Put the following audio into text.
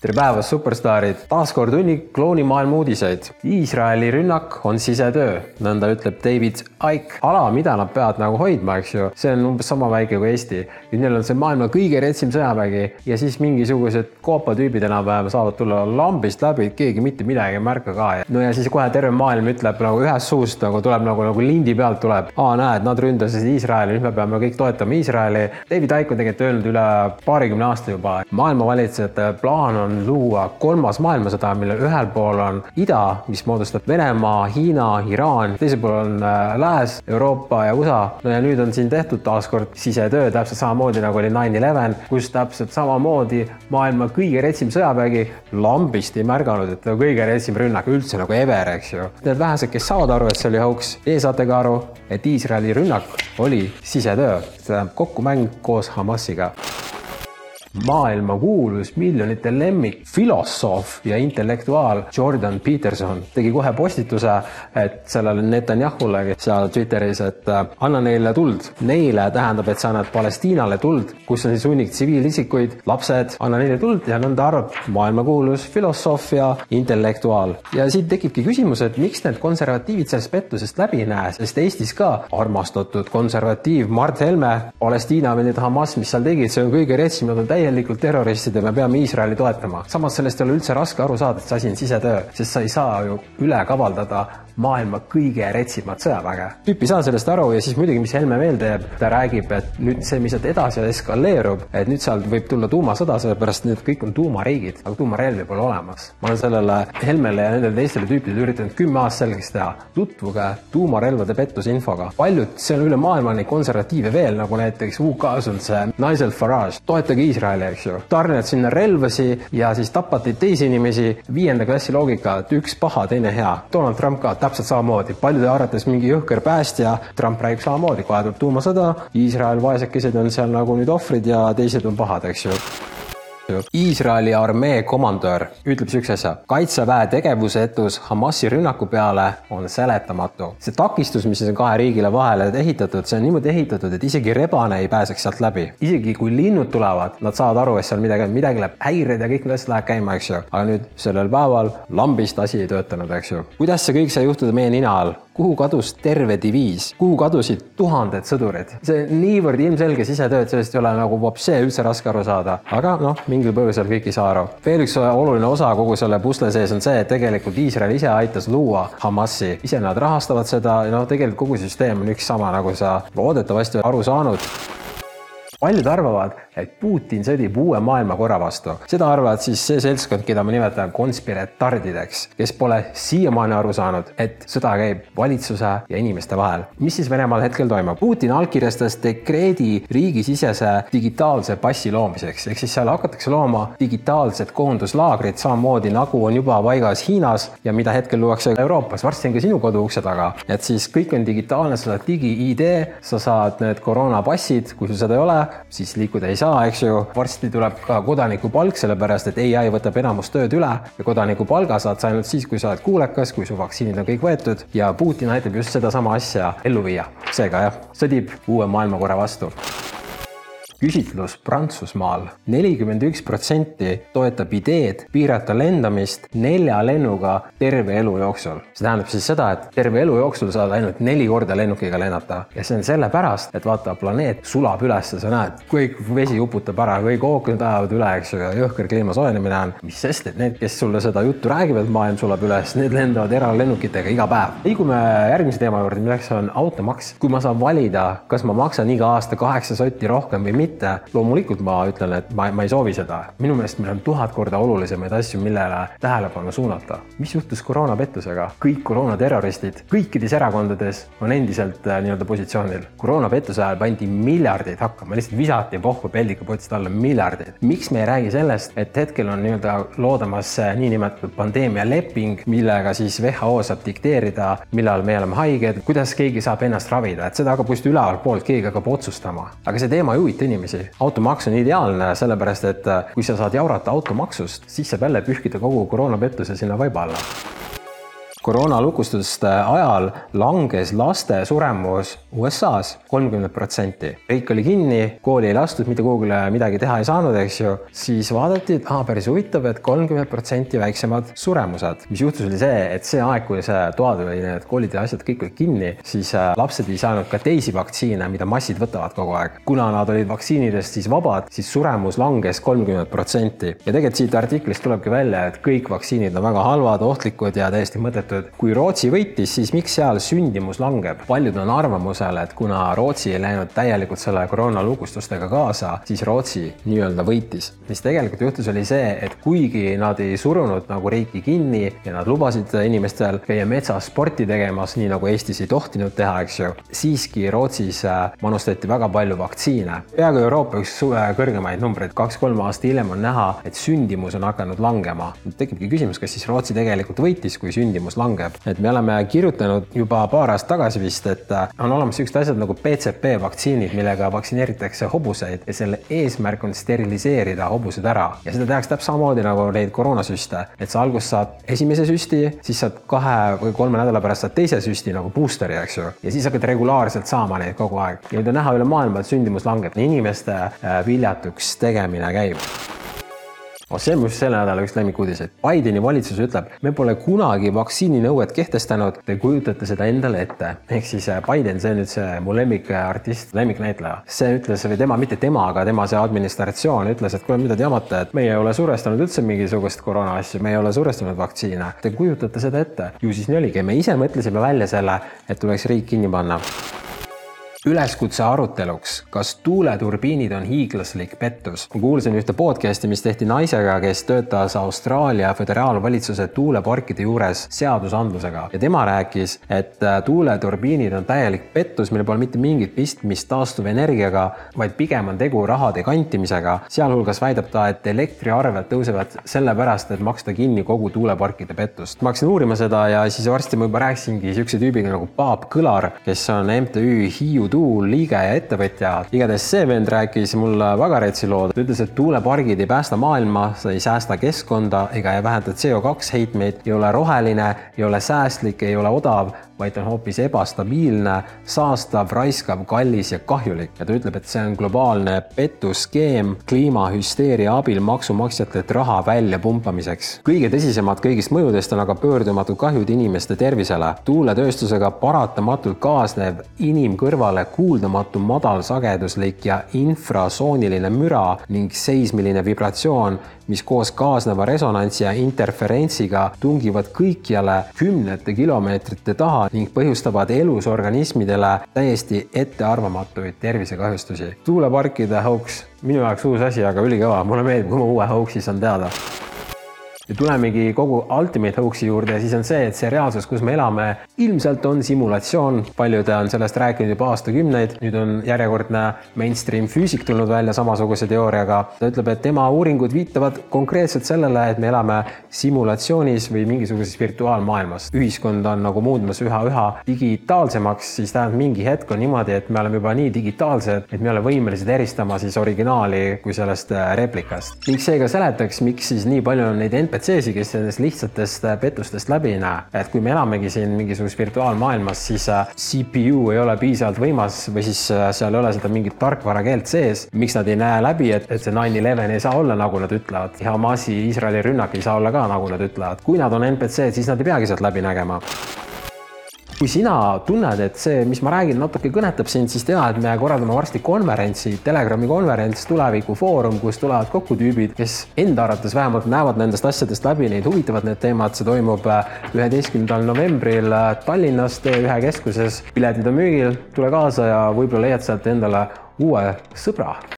tere päevast, superstaarid! taas kord hunnik kloonimaailma uudiseid. Iisraeli rünnak on sisetöö, nõnda ütleb David Icke. ala, mida nad peavad nagu hoidma, eks ju, see on umbes sama väike kui Eesti. nüüd neil on see maailma kõige retsim sõjavägi ja siis mingisugused koopatüübid enam-vähem saavad tulla lambist läbi, keegi mitte midagi ei märka ka. no ja siis kohe terve maailm ütleb nagu ühest suust nagu tuleb nagu, nagu lindi pealt tuleb. aa, näed, nad ründasid Iisraeli, nüüd me peame kõik toetama Iisraeli. David Icke on tegelikult öelnud üle paarikümne aasta juba, maailma valitsejate plaan on on luua kolmas maailmasõda, millel ühel pool on ida, mis moodustab Venemaa, Hiina, Iraan, teisel pool on äh, Lääs, Euroopa ja USA. no ja nüüd on siin tehtud taaskord sisetöö täpselt samamoodi nagu oli nine eleven, kus täpselt samamoodi maailma kõige retsim sõjavägi lambist ei märganud, et kõige retsim rünnak üldse nagu ever, eks ju. Need vähesed, kes saavad aru, et see oli hauks, teie saate ka aru, et Iisraeli rünnak oli sisetöö, see tähendab kokkumäng koos Hamasiga maailmakuulus miljonite lemmik, filosoof ja intellektuaal Jordan Peterson tegi kohe postituse, et sellele Netanyahule seal Twitteris, et äh, anna neile tuld. Neile tähendab, et sa annad Palestiinale tuld, kus on siis hunnik tsiviilisikuid, lapsed, anna neile tuld ja nõnda arvab maailmakuulus filosoof ja intellektuaal. ja siit tekibki küsimus, et miks need konservatiivid sellest pettusest läbi ei näe, sest Eestis ka armastatud konservatiiv Mart Helme, Palestiina või need Hamas, mis seal tegid, see on kõige retsim, nad on täiesti täielikult terroristid ja me peame Iisraeli toetama. samas sellest ei ole üldse raske aru saada, et see asi on sisetöö, sest sa ei saa ju üle kavaldada maailma kõige retsimat sõjaväge. tüüp ei saa sellest aru ja siis muidugi, mis Helme veel teeb, ta räägib, et nüüd see, mis sealt edasi eskaleerub, et nüüd sealt võib tulla tuumasõda, sellepärast need kõik on tuumariigid, aga tuumarelvi pole olemas. ma olen sellele Helmele ja nendele teistele tüüpidele üritanud kümme aastat selgeks teha, tutvuge tuumarelvade pettuse infoga. paljud, see on üle maailma neid konservatiive veel, nagu näiteks UK-s on see Nigel Farage, toetage Iisraeli, eks ju. tarned sinna relvasi ja siis tapate teisi inimesi, viienda klassi loogika, et üks paha, teine hea. Donald Trump ka täpselt samamoodi, paljude arvates mingi jõhker päästja, Trump räägib samamoodi, kohe tuleb tuumasõda, Iisrael vaesekesed on seal nagu nüüd ohvrid ja teised on pahad, eks ju Iisraeli armee komandör ütleb niisuguse asja. kaitseväe tegevusetus Hamasi rünnaku peale on seletamatu. see takistus, mis on kahe riigile vahele ehitatud, see on niimoodi ehitatud, et isegi rebane ei pääseks sealt läbi. isegi kui linnud tulevad, nad saavad aru, et seal midagi on, midagi läheb häired ja kõik need asjad lähevad käima, eks ju. aga nüüd sellel päeval lambist asi ei töötanud, eks ju. kuidas see kõik sai juhtuda meie nina all? Kuhu kadus terve diviis, kuhu kadusid tuhanded sõdurid? see niivõrd ilmselge sisetöö, et sellest ei ole nagu vapsee üldse raske aru saada, aga noh, mingil põhjusel kõik ei saa aru. veel üks oluline osa kogu selle pusle sees on see, et tegelikult Iisrael ise aitas luua Hamasi, ise nad rahastavad seda ja noh, tegelikult kogu süsteem on üks sama, nagu sa loodetavasti aru saanud paljud arvavad, et Putin sõdib uue maailmakorra vastu. seda arvavad siis see seltskond, keda ma nimetan konspiratardideks, kes pole siiamaani aru saanud, et sõda käib valitsuse ja inimeste vahel. mis siis Venemaal hetkel toimub? Putin allkirjastas dekreedi riigisisese digitaalse passi loomiseks, ehk siis seal hakatakse looma digitaalsed koonduslaagrid, samamoodi nagu on juba paigas Hiinas ja mida hetkel luuakse Euroopas, varsti on ka sinu kodu ukse taga. et siis kõik on digitaalne, sa saad digi-ID, sa saad need koroonapassid, kui sul seda ei ole, siis liikuda ei saa, eks ju. varsti tuleb ka kodanikupalk, sellepärast et ai võtab enamus tööd üle ja kodanikupalga saad sa ainult siis, kui sa oled kuulekas, kui su vaktsiinid on kõik võetud ja Putin aitab just sedasama asja ellu viia. seega jah, sõdib uue maailmakorra vastu küsitlus Prantsusmaal. nelikümmend üks protsenti toetab ideed piirata lendamist nelja lennuga terve elu jooksul. see tähendab siis seda, et terve elu jooksul saad ainult neli korda lennukiga lennata ja see on sellepärast, et vaata, planeet sulab üles, sa näed, kõik vesi uputab ära, kõik ookeanid ajavad üle, eks ju, ja jõhker kliima soojenemine on. mis sest, et need, kes sulle seda juttu räägivad, maailm sulab üles, need lendavad eralennukitega iga päev. liigume järgmise teema juurde, milleks on automaks. kui ma saan valida, kas ma maksan iga aasta kaheksa sotti rohkem või mitte, mitte. loomulikult ma ütlen, et ma, ma ei soovi seda. minu meelest meil on tuhat korda olulisemaid asju, millele tähelepanu suunata. mis juhtus koroonapettusega? kõik koroonaterroristid kõikides erakondades on endiselt äh, nii-öelda positsioonil. koroonapettuse ajal pandi miljardid hakkama, lihtsalt visati pohhu peldikupotist alla miljardid. miks me ei räägi sellest, et hetkel on nii-öelda loodamas niinimetatud pandeemialeping, millega siis WHO saab dikteerida, millal me oleme haiged, kuidas keegi saab ennast ravida, et seda hakkab kuskilt ülevalt poolt keegi hakkab otsustama. aga see teema ei huvita inimesi inimesi. automaks on ideaalne, sellepärast et äh, kui sa saad jaurata automaksust, siis saab jälle pühkida kogu koroonapettuse sinna vaiba alla koroonalukustuste ajal langes laste suremus USA-s kolmkümmend protsenti. riik oli kinni, kooli ei lastud, mitte kuhugile midagi teha ei saanud, eks ju, siis vaadati, et aa, päris huvitav et, et kolmkümmend protsenti väiksemad suremused. mis juhtus, oli see, et see aeg, kui see toad või need koolid ja asjad kõik olid kinni, siis äh, lapsed ei saanud ka teisi vaktsiine, mida massid võtavad kogu aeg. kuna nad olid vaktsiinidest siis vabad, siis suremus langes kolmkümmend protsenti. ja tegelikult siit artiklist tulebki välja, et kõik vaktsiinid on väga halvad, ohtlikud ja täiesti mõttetud. Kui Rootsi võitis, siis miks seal sündimus langeb? paljud on arvamusel, et kuna Rootsi ei läinud täielikult selle koroonalukustustega kaasa, siis Rootsi nii-öelda võitis. mis tegelikult juhtus, oli see, et kuigi nad ei surunud nagu riiki kinni ja nad lubasid inimestel käia metsas sporti tegemas, nii nagu Eestis ei tohtinud teha, eks ju, siiski Rootsis äh, manustati väga palju vaktsiine. peaaegu Euroopa üks kõrgemaid numbreid, kaks-kolm aastat hiljem on näha, et sündimus on hakanud langema. tekibki küsimus, kas siis Rootsi tegelikult võitis, kui sündimus langeb. et me oleme kirjutanud juba paar aastat tagasi vist, et äh, on olemas niisugused asjad nagu BCP vaktsiinid, millega vaktsineeritakse hobuseid ja selle eesmärk on steriliseerida hobused ära. Ja seda tehakse täpselt samamoodi nagu neid koroonasüste, et sa alguses saad esimese süsti, siis saad kahe või kolme nädala pärast saad teise süsti nagu booster'i, eks ju, ja siis hakkad regulaarselt saama neid kogu aeg. Ja nüüd on näha üle maailma, et sündimus langeb, inimeste äh, viljatuks tegemine käib oh, on just selle nädala üks lemmikuudiseid. Bideni valitsus ütleb, me pole kunagi vaktsiininõuet kehtestanud, te kujutate seda endale ette. ehk siis äh, Biden, see on nüüd see mu lemmikartist, lemmiknäitleja, see ütles või tema, mitte tema, aga tema see administratsioon ütles, et kuule, mida te jamate, et meie ei ole survestanud üldse mingisugust koroona asju, me ei ole survestanud vaktsiine. Te kujutate seda ette? ju siis nii oligi, me ise mõtlesime välja selle, et tuleks riik kinni panna üleskutse aruteluks, kas tuuleturbiinid on hiiglaslik pettus. ma kuulsin ühte podcast'i, mis tehti naisega, kes töötas Austraalia föderaalvalitsuse tuuleparkide juures seadusandlusega ja tema rääkis, et äh, tuuleturbiinid on täielik pettus, millel pole mitte mingit pistmist taastuvenergiaga, vaid pigem on tegu rahade kantimisega. sealhulgas väidab ta, et elektriarved tõusevad sellepärast, et maksta kinni kogu tuuleparkide pettust. ma hakkasin uurima seda ja siis varsti ma juba rääkisingi niisuguse tüübiga nagu Paap Kõlar, kes on MTÜ Hiiu Tuul liige ja ettevõtja. igatahes see vend rääkis mulle väga retsi loo, ta ütles, et tuulepargid ei päästa maailma, see ei säästa keskkonda ega ei vähenda CO2 heitmeid, ei ole roheline, ei ole säästlik, ei ole odav, vaid on hoopis ebastabiilne, saastav, raiskav, kallis ja kahjulik. ja ta ütleb, et see on globaalne pettuskeem kliimahüsteeria abil maksumaksjatelt raha väljapumpamiseks. kõige tõsisemad kõigist mõjudest on aga pöördumatud kahjud inimeste tervisele. tuuletööstusega paratamatult kaasnev inimkõrvale kuuldamatu madalsageduslik ja infrasooniline müra ning seismiline vibratsioon, mis koos kaasneva resonantsi ja interferentsiga tungivad kõikjale kümnete kilomeetrite taha ning põhjustavad elusorganismidele täiesti ettearvamatuid tervisekahjustusi. tuuleparkide hoogs, minu jaoks uus asi, aga ülikõva, mulle meeldib, kui ma uue hoogsi saan teada ja tulemegi kogu Ultimate Hoaxi juurde siis on see, et see reaalsus, kus me elame, ilmselt on simulatsioon. paljud on sellest rääkinud juba aastakümneid, nüüd on järjekordne mainstream füüsik tulnud välja samasuguse teooriaga. ta ütleb, et tema uuringud viitavad konkreetselt sellele, et me elame simulatsioonis või mingisuguses virtuaalmaailmas. ühiskond on nagu muutmas üha-üha digitaalsemaks, siis tähendab, mingi hetk on niimoodi, et me oleme juba nii digitaalsed, et me ei ole võimelised eristama siis originaali kui sellest äh, replikast. ning see ka seletaks, miks siis nii palju on neid NPC NPC-si, kes nendest lihtsatest äh, pettustest läbi ei näe. et kui me elamegi siin mingisuguses virtuaalmaailmas, siis äh, CPU ei ole piisavalt võimas või siis äh, seal ei ole seda mingit tarkvarakeelt sees. miks nad ei näe läbi, et, et see nine eleven ei saa olla, nagu nad ütlevad. Hamasi Iisraeli rünnak ei saa olla ka, nagu nad ütlevad. kui nad on NPC-d, siis nad ei peagi sealt läbi nägema kui sina tunned, et see, mis ma räägin, natuke kõnetab sind, siis tea, et me korraldame varsti konverentsi, Telegrami konverents, tulevikufoorum, kus tulevad kokku tüübid, kes enda arvates vähemalt näevad nendest asjadest läbi, neid huvitavad need teemad, see toimub äh, üheteistkümnendal novembril äh, Tallinnas T1 keskuses. piletid on müügil, tule kaasa ja võib-olla leiad sealt endale uue sõbra